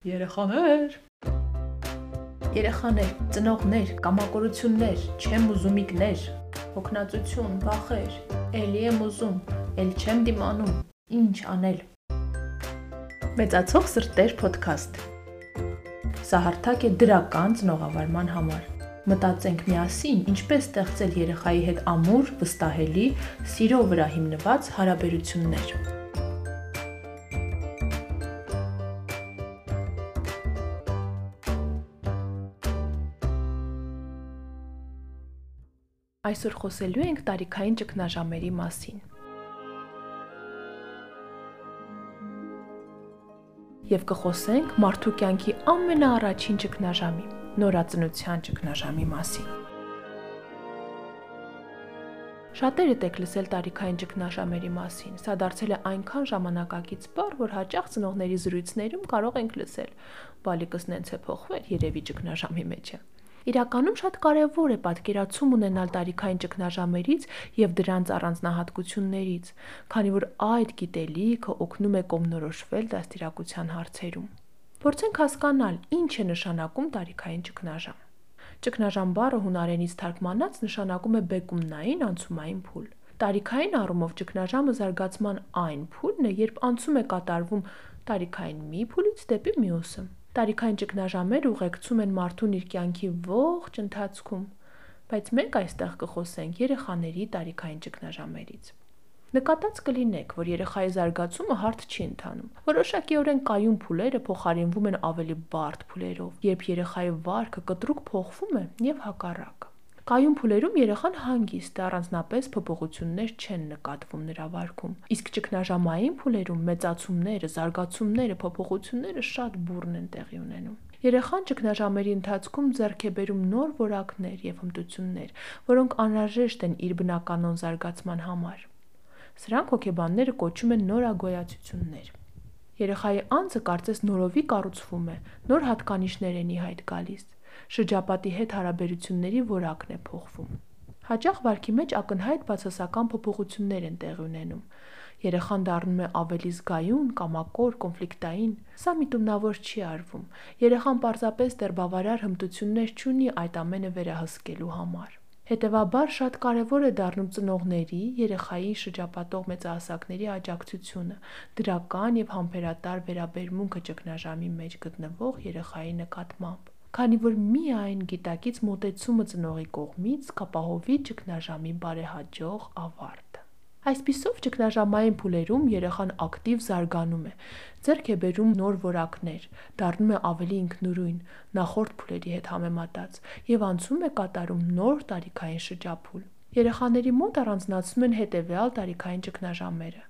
Երեխաներ Երեխաներ, ծնողներ, կամակորություններ, չեմ ուզումիկներ, հոգնածություն, վախեր, էլի եմ ուզում, էլ չեմ դիմանում, ինչ անել։ Մեծացող սրտեր ոդքասթ։ Սա հարթակ է դրական ծնողավարման համար։ Մտածենք միասին, ինչպես ստեղծել երեխայի հետ ամուր, վստահելի, սիրո վրա հիմնված հարաբերություններ։ Այսօր խոսելու ենք տարիքային ճգնաժամերի մասին։ Եվ կխոսենք մարդու կյանքի ամենաառաջին ճգնաժամի՝ նորածնության ճգնաժամի մասին։ Շատերդ եք լսել տարիքային ճգնաժամերի մասին։ Սա դարձել է այնքան ժամանակակից բառ, որ հաճախ ծնողների զրույցներում կարող ենք լսել. «Բալիկս նենց է փոխվել, երևի ճգնաժամի մեջ է»։ Իրականում շատ կարևոր է պատկերացում ունենալ տարիքային ճգնաժամերից եւ դրանց առանձնահատկություններից, քանի որ այդ գիտելիքը օգնում է կողմնորոշվել դաստիարակության հարցերում։ Փորձենք հասկանալ, ինչ է նշանակում տարիքային ճգնաժամ։ Ճգնաժամ բառը հունարենից թարգմանած նշանակում է բեկումնային անցումային փուլ։ Տարիքային առումով ճգնաժամը զարգացման այն փուլն է, երբ անցում է կատարվում տարիքային մի փուլից դեպի մյուսը։ Տարիքային ճգնաժամեր ուղեկցում են մարդուն իր կյանքի ողջ ընթացքում, բայց մենք այստեղ կխոսենք երեխաների տարիքային ճգնաժամերից։ Նկատած կլինեք, որ երեխայի զարգացումը հարթ չի ընթանում։ Որոշակիորեն կայուն փուլերը փոխարինվում են ավելի բարդ փուլերով, երբ երեխայի վարքը կտրուկ փոխվում է եւ հակառակը։ Կայուն փուլերում երեխան հանգիստ է, առանձնապես փոփոխություններ չեն նկատվում նրա վարքում։ Իսկ ճգնաժամային փուլերում մեծացումները, զարգացումները, փոփոխությունները շատ բուրն են տեղի ունենում։ Երեխան ճգնաժամերի ընթացքում ձեռք է բերում նոր որակներ եւ հմտություններ, որոնք անհրաժեշտ են իր բնականոն զարգացման համար։ Սրանք հոգեբանները կոչում են նորագոյացություններ։ Երեխայի անձը կարծես նորովի կառուցվում է, նոր հատկանիշներ են ի հայտ գալիս շրջապատի հետ հարաբերությունների որակն է փոխվում։ Հաճախ վարքի մեջ ակնհայտ բացասական փոփոխություններ են տեղի ունենում։ Երեխան դառնում է ավելի զգայուն, կամակոր, կոնֆլիկտային։ Սա միտումնավոր չի արվում։ Երեխան պարզապես դեռ բավարար հմտություններ չունի այդ ամենը վերահսկելու համար։ Հետևաբար շատ կարևոր է դառնում ծնողների, երեխայի շրջապատող մեծահասակների աջակցությունը, դրական եւ համբերատար վերաբերմունքը ճգնաժամի մեջ գտնվող երեխայի նկատմամբ քանի որ միայն գիտակից մոտեցումը ծնողի կողմից կապահովի ճգնաժամի բարեհաջող ավարտը։ Այսպիսով ճգնաժամային փուլերում երեխան ակտիվ զարգանում է, ձեռք է բերում նոր որակներ, դառնում է ավելի ինքնուրույն, նախորդ փուլերի հետ համեմատած եւ անցում է կատարում նոր տարիքային շրջափուլ։ Երեխաների մոտ առանձնացնում են հետևյալ տարիքային ճգնաժամերը՝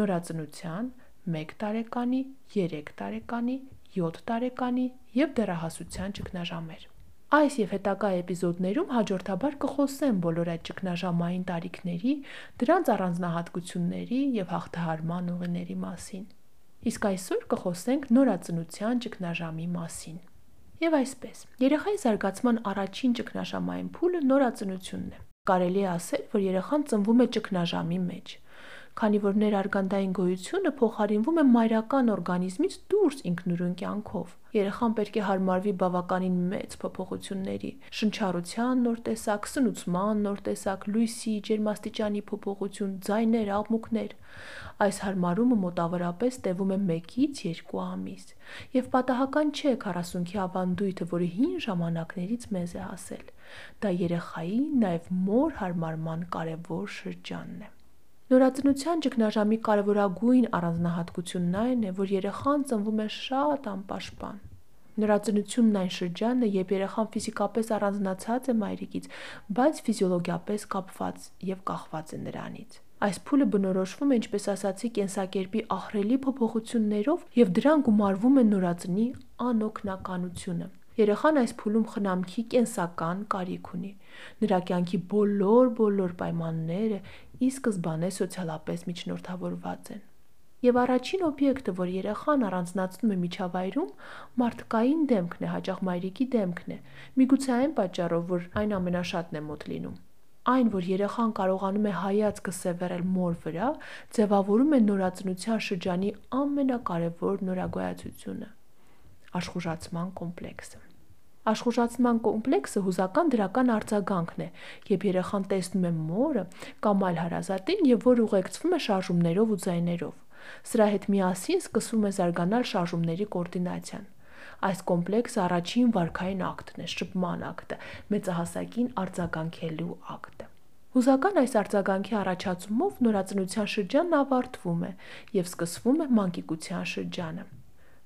նորածնության, 1 տարեկանի, 3 տարեկանի, 7 տարեկանի եւ դեռահասության ճգնաժամեր։ Այս եւ հետագա էպիզոդներում հաջորդաբար կխոսեմ բոլոր այդ ճգնաժամային տարիքների, դրանց առանձնահատկությունների եւ հաղթահարման ուղիների մասին։ Իսկ այսօր կխոսենք նորածնության ճգնաժամի մասին։ Եվ այսպես, երեխայի զարգացման առաջին ճգնաժամային փուլը նորածնությունն է։ Կարելի է ասել, որ երեխան ծնվում է ճգնաժամի մեջ քանի որ ներարգանդային գոյությունը փոխարինվում է մայրական օրգանիզմից դուրս ինքնուրույն կյանքով։ Երեխան պետք է հարմարվի բավականին մեծ փոփոխությունների՝ շնչառության նոր տեսակ, սնուցման նոր տեսակ, լույսի, ջերմաստիճանի փոփոխություն, ձայներ, աղմուկներ։ Այս հարմարումը մոտավորապես տևում է 1-ից 2 ամիս, եւ պատահական չէ 40-ի ավանդույթը, որը հին ժամանակներից մեզ է հասել։ Դա երեխայի նաև մոր հարմարման կարևոր շրջանն է։ Նորածնության ճգնաժամի կարևորագույն առանձնահատկությունն այն է, որ երեխան ծնվում է շատ անպաշտպան։ Նորածնությունն այն շրջանն է, երբ երեխան ֆիզիկապես առանձնացած է մայրիկից, բայց ֆիզիոլոգիապես կապված եւ կախված է նրանից։ Այս փուլը բնորոշվում է, ինչպես ասացի, կենսակերպի ահռելի փոփոխություններով եւ դրան գումարվում է նորածնի անօքնականությունը։ Երեխան այս փուլում խնամքի կենսական կարիք ունի։ Նրա կյանքի բոլոր-բոլոր պայմանները ի սկզբանե սոցիալապես միջնորդավորված են։ Եվ առաջին օբյեկտը, որ երեխան առանձնացնում է միջավայրում, մարդկային դեմքն է, հաճախ մայրիկի դեմքն է։ Միգուցե այն պատճառով, որ այն ամենաշատն է մոտ լինում։ Այն, որ երեխան կարողանում է հայացքը սևեռել մոր վրա, ձևավորում է նորածնության շրջանի ամենակարևոր նորագոյացությունը։ աշխուժացման կոմպլեքսը։ Աշխուժացման կոմպլեքսը հուզական դրական արձագանքն է, երբ երեխան տեսնում է մորը կամ այլ հարազատին եւ որ ուղեկցվում է շարժումներով ու ձայներով։ Սրա հետ միասին սկսվում է զարգանալ շարժումների կոորդինացիան։ Այս կոմպլեքսը առաջին վարքային ակտն է, շփման ակտը, մեծահասակին արձագանքելու ակտը։ Հուզական այս արձագանքի առաջացումով նորածնության շրջանն ավարտվում է եւ սկսվում է մանկիկության շրջանը։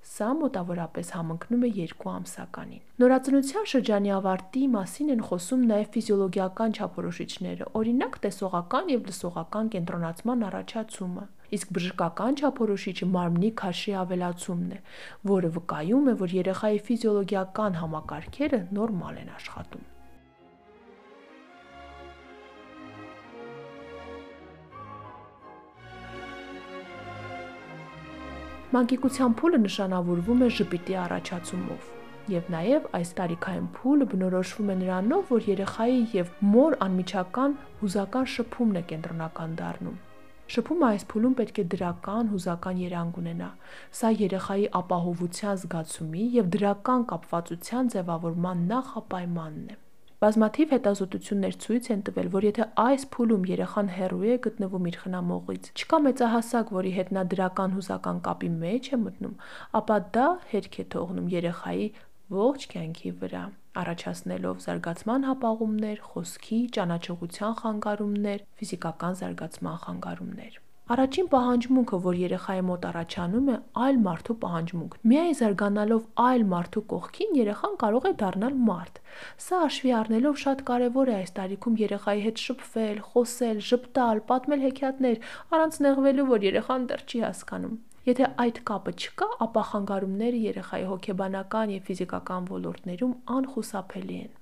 Սա մոտավորապես համընկնում է 2 ամսականին։ Նորածնության շրջանի ավարտի մասին են խոսում նաև ֆիզիոլոգիական չափորոշիչները, օրինակ տեսողական եւ լսողական կենտրոնացման առաջացումը։ Իսկ բժշկական չափորոշիչը մարմնի քաշի ավելացումն է, որը վկայում է, որ երեխայի ֆիզիոլոգիական համակարգերը նորմալ են աշխատում։ Մանկիկության փուլը նշանավորվում է ժպիտի առաջացումով։ Եվ նաև այս տարիքային փուլը բնորոշվում է նրանով, որ երեխայի եւ մոր անմիջական հուզական շփումն է կենտրոնական դառնում։ Շփումը այս փուլում պետք է դրական հուզական երանգ ունենա։ Սա երեխայի ապահովության զգացումի եւ դրական կապվածության ձևավորման նախապայմանն է։ Բազմաթիվ հետազոտություններ ցույց են տվել, որ եթե այս փուլում երեխան հեռու է գտնվում իր խնամողից, չկա մեծահասակ, որի հետ նա դրական հուզական կապի մեջ է մտնում, ապա դա հետք է թողնում երեխայի ողջ կյանքի վրա, առաջացնելով զարգացման հապաղումներ, խոսքի, ճանաչողության խանգարումներ, ֆիզիկական զարգացման խանգարումներ։ Առաջին պահանջմունքը, որ երեխայի մոտ առաջանում է, այլ մարդու պահանջմունք։ Միայն զարգանալով այլ մարդու կողքին երեխան կարող է դառնալ մարդ։ Սա հաշվի առնելով շատ կարևոր է այս տարիքում երեխայի հետ շփվել, խոսել, ժպտալ, պատմել հեքիաթներ, առանց նեղվելու, որ երեխան դեռ չի հասկանում։ Եթե այդ կապը չկա, ապա խանգարումները երեխայի հոգեբանական եւ ֆիզիկական ոլորտներում անխուսափելի են։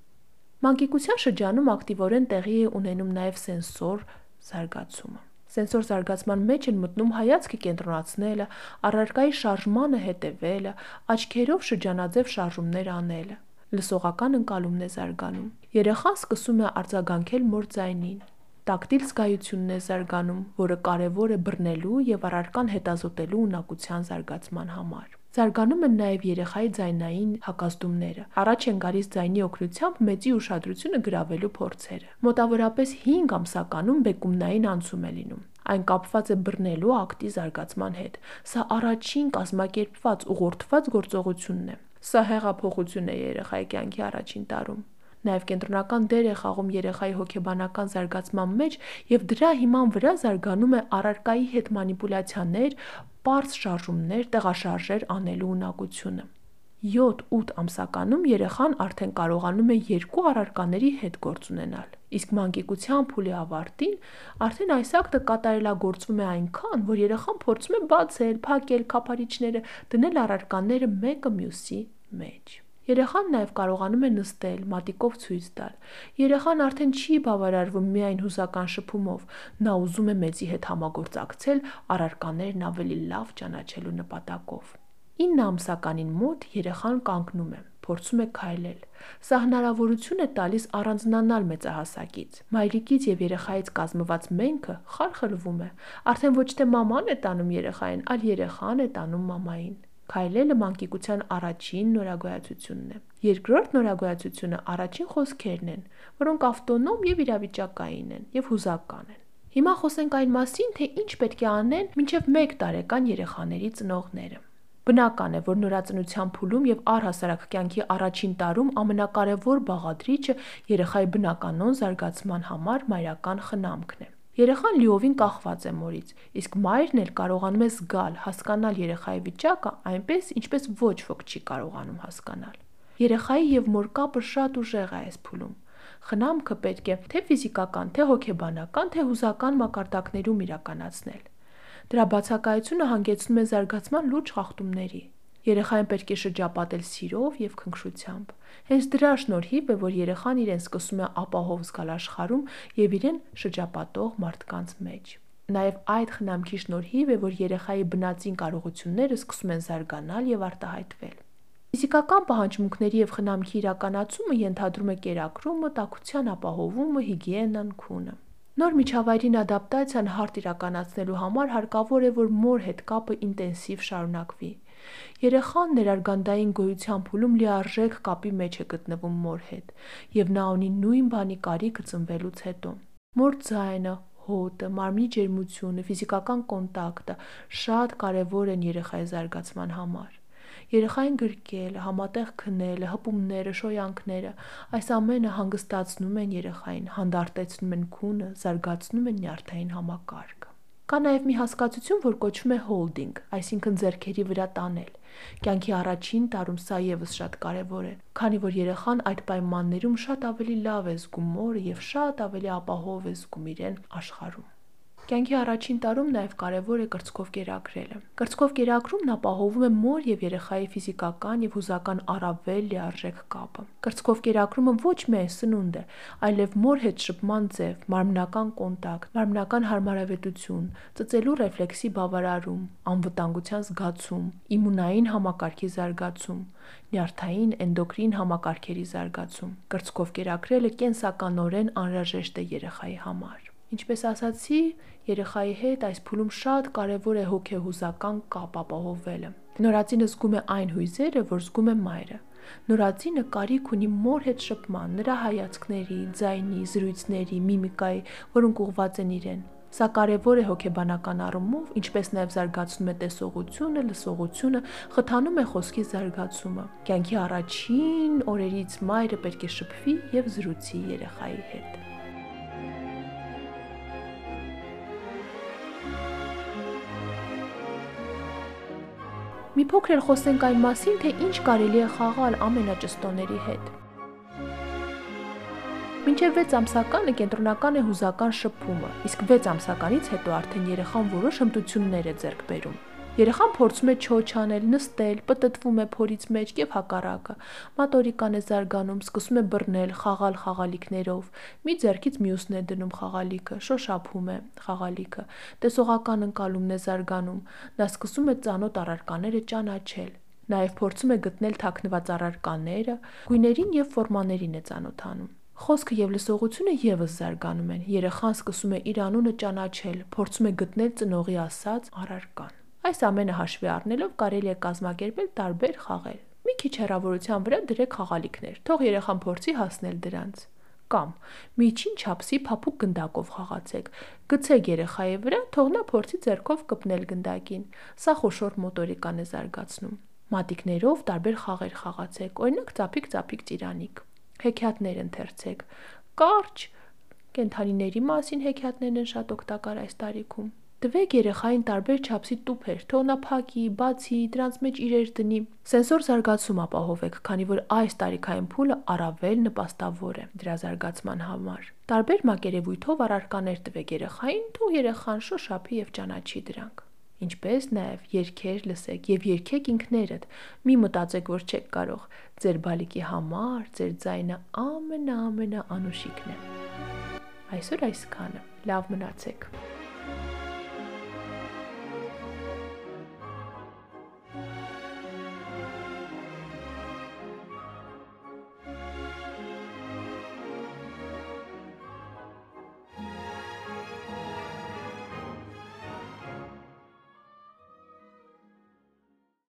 Մանկիկության շրջանում ակտիվորեն տեղի է ունենում նաև սենսոր զարգացումը սենսոր զարգացման մեջ են մտնում հայացքը կենտրոնացնելը, առարկայի շարժմանը հետևելը, աչքերով շրջանաձև շարժումներ անելը։ Լսողական ընկալումն է զարգանում։ Երեխան սկսում է արձագանքել մոր ձայնին։ Տակտիլ զգայությունն է զարգանում, որը կարևոր է բռնելու եւ առարկան հետազոտելու ունակության զարգացման համար։ Զարգանում են նաև երեխայի ձայնային հակազդումները։ Առաջ են գալիս ձայնի օգնությամբ մեծի ուշադրությունը գրավելու փորձերը։ Մոտավորապես 5 ամսականում բեկումնային անցում է լինում։ Այն կապված է բռնելու ակտի զարգացման հետ։ Սա առաջին կազմակերպված ուղղորդված գործողությունն է։ Սա հեղափոխություն է երեխայի կյանքի առաջին տարում նաև կենտրոնական դեր է խաղում երեխայի հոգեբանական զարգացման մեջ եւ դրա հիման վրա զարգանում է առարկայի հետ մանիպուլյացիաներ, պարզ շարժումներ, տեղաշարժեր անելու ունակությունը։ 7-8 ամսականում երեխան արդեն կարողանում է երկու առարկաների հետ գործ ունենալ։ Իսկ մանկիկության փուլի ավարտին արդեն այս ակտը կատարելագործվում է այնքան, որ երեխան փորձում է բացել, փակել քափարիչները, դնել առարկաները մեկը մյուսի մեջ։ Երեխան նաև կարողանում է նստել, մատիկով ցույց տալ։ Երեխան արդեն չի բավարարվում միայն հուզական շփումով, նա ուզում է մեծի հետ համագործակցել առարկաներն ավելի լավ ճանաչելու նպատակով։ 9 ամսականին մոտ երեխան կանգնում է, փորձում է քայլել։ Սա հնարավորություն է տալիս առանձնանալ մեծահասակից։ Մայրիկից եւ երեխայից կազմված մենքը խարխլվում է։ Արդեն ոչ թե մաման է տանում երեխային, այլ երեխան է տանում մամային։ Քայլելը մանկիկության առաջին նորագոյացությունն է։ Երկրորդ նորագոյացությունը առաջին խոսքերն են, որոնք ավտոնոմ եւ իրավիճակային են եւ հուզական են։ Հիմա խոսենք այն մասին, թե ինչ պետք է անեն մինչև 1 տարեկան երեխաների ծնողները։ Բնական է, որ նորածնության փուլում եւ առհասարակ կյանքի առաջին տարում ամենակարևոր բաղադրիչը երեխայի բնականon զարգացման համար մայրական խնամքն է։ Երեխան լիովին կախված է մորից, իսկ մայրն էլ կարողանում է զգալ, հասկանալ երեխայի վիճակը այնպես, ինչպես ոչ ոք չի կարողանում հասկանալ։ Երեխայի եւ մոր կապը շատ ուժեղ է այս փուլում։ Խնամքը պետք է թե ֆիզիկական, թե հոգեբանական, թե հուզական մակարդակներում իրականացնել։ Դրա բացակայությունը հանգեցնում է զարգացման լուրջ խախտումների։ Երեխային պետք է շրջապատել սիրով եւ քնքշությամբ։ Հենց դրա շնորհիվ է, որ երեխան իրեն սկսում է ապահով զգալ աշխարհում եւ իրեն շրջապատող մարդկանց մեջ։ Նաև այդ խնամքի շնորհիվ է, որ երեխայի բնածին կարողությունները սկսում են զարգանալ եւ արտահայտվել։ Ֆիզիկական պահանջմունքների եւ խնամքի իրականացումը ենթադրում է կերակրումը, տաքության ապահովումը, հիգիենան, քունը։ Նոր միջավայրին ադապտացիան հարթ իրականացնելու համար հարկավոր է, որ մոր հետ կապը ինտենսիվ շարունակվի։ Երեխան ներարգանդային գոյության փուլում լիարժեք կապի մեջ է գտնվում մոր հետ, եւ նա ունի նույն բանի կարիքը ծնվելուց հետո։ Մոր ձայնը, հոտը, մարմնի ջերմությունը, ֆիզիկական կոնտակտը շատ կարևոր են երեխայի զարգացման համար։ Երեխային գրկելը, համատեղ քնելը, հպումները, շոյանքները, այս ամենը հանգստացնում են երեխային, հանդարտեցնում են քունը, զարգացնում են նյարդային համակարգը։ Կա նաև մի հասկացություն, որ կոչվում է holding, այսինքն ձեռքերի վրա տանել։ Կյանքի առաջին տարում սա եւս շատ կարեւոր է, քանի որ երեխան այդ պայմաններում շատ ավելի լավ է զգում մորը եւ շատ ավելի ապահով է զգում իրեն աշխարհում։ Կյանքի առաջին տարում նաև կարևոր է կրծքով կերակրելը։ Կրծքով կերակրումն ապահովում է մոր եւ երեխայի ֆիզիկական եւ հուզական առավել լիարժեք կապը։ Կրծքով կերակրումը ոչ միայն սնունդ է, այլև մոր հետ շփման ձև, մարմնական կոնտակտ, մարմնական հարմարավետություն, ծծելու ռեֆլեքսի բավարարում, անվտանգության զգացում, իմունային համակարգի զարգացում, նյարդային էնդոկրին համակարգերի զարգացում։ Կրծքով կերակրելը կենսականորեն անհրաժեշտ է երեխայի համար։ Ինչպես ասացի, երեխայի հետ այս փուլում շատ կարևոր է հոգեհուզական կապ ապահովելը։ Նորածինը զգում է այն հույզերը, որ զգում է մայրը։ Նորածինը կարիք ունի մոր հետ շփման, նրա հայացքների, ձայնի, զրույցների, միմիկայի, որոնք ուղված են իրեն։ Սա կարևոր է հոգեբանական առումով, ինչպես նաև զարգացնում է տեսողությունը, լսողությունը, խթանում է խոսքի զարգացումը։ Կյանքի առաջին օրերից մայրը պետք է շփվի եւ զրուցի երեխայի հետ։ Մի փոքր էլ խոսենք այն մասին, թե ինչ կարելի է խաղալ ամենաճստոների հետ։ Մինչև 6 ամսականը կենտրոնական է հուզական շփումը, իսկ 6 ամսականից հետո արդեն երեխան որոշ հմտություններ է ձեռք բերում։ Երեխան փորձում է չոչ անել, նստել, պտտվում է փորից մեջ եւ հակառակը։ Մատորիկան է զարգանում, սկսում է բռնել, խաղալ խաղալիքներով։ Մի ձեռքից մյուսն է դնում խաղալիքը, շոշափում է խաղալիքը։ Տեսողական ընկալումն է զարգանում։ Նա սկսում է ծանոթ առարկաները ճանաչել։ Նաև փորձում է գտնել թաքնված առարկաները, գույներին եւ ֆորմաներին է ծանոթանում։ Խոսքը եւ լսողությունը եւս զարգանում են։ Երեխան սկսում է իր անունը ճանաչել, փորձում է գտնել ծնողի ասած առարկան։ Այս ամենը հաշվի առնելով կարելի է կազմակերպել տարբեր խաղեր։ Մի քիչ հեռավորության վրա դրեք խաղալիքներ։ Թող երեխան փորձի հասնել դրանց կամ միջին չափսի փափուկ գնդակով խաղացեք։ Գցեք երեխայի վրա, թող նա փորձի ձեռքով կպնել գնդակին։ Սա խոշոր մոտորիկան է զարգացնում։ Մատիկներով տարբեր խաղեր խաղացեք, օրինակ ծափիկ-ծափիկ ծիրանիկ։ Հեքիաթներ ընթերցեք։ Կարճ կենթանիների մասին հեքիաթներն են շատ օգտակար այս տարիքում։ Տվեք երեխային տարբեր չափսի տուփեր, թող նա փակի, բացի, դրանց մեջ իրեր դնի։ Սենսոր զարգացում ապահովեք, քանի որ այս տարիքային փուլը առավել նպաստավոր է դրա զարգացման համար։ Տարբեր մակերևույթով առարկաներ տվեք երեխային, թող երեխան շոշափի եւ ճանաչի դրանք ինչպես նաև երգեր լսեք եւ երգեք ինքներդ։ Մի մտածեք, որ չեք կարող։ Ձեր բալիկի համար ձեր ձայնը ամենաամենա անուշիկն է։ Այսօր այսքանը։ Լավ մնացեք։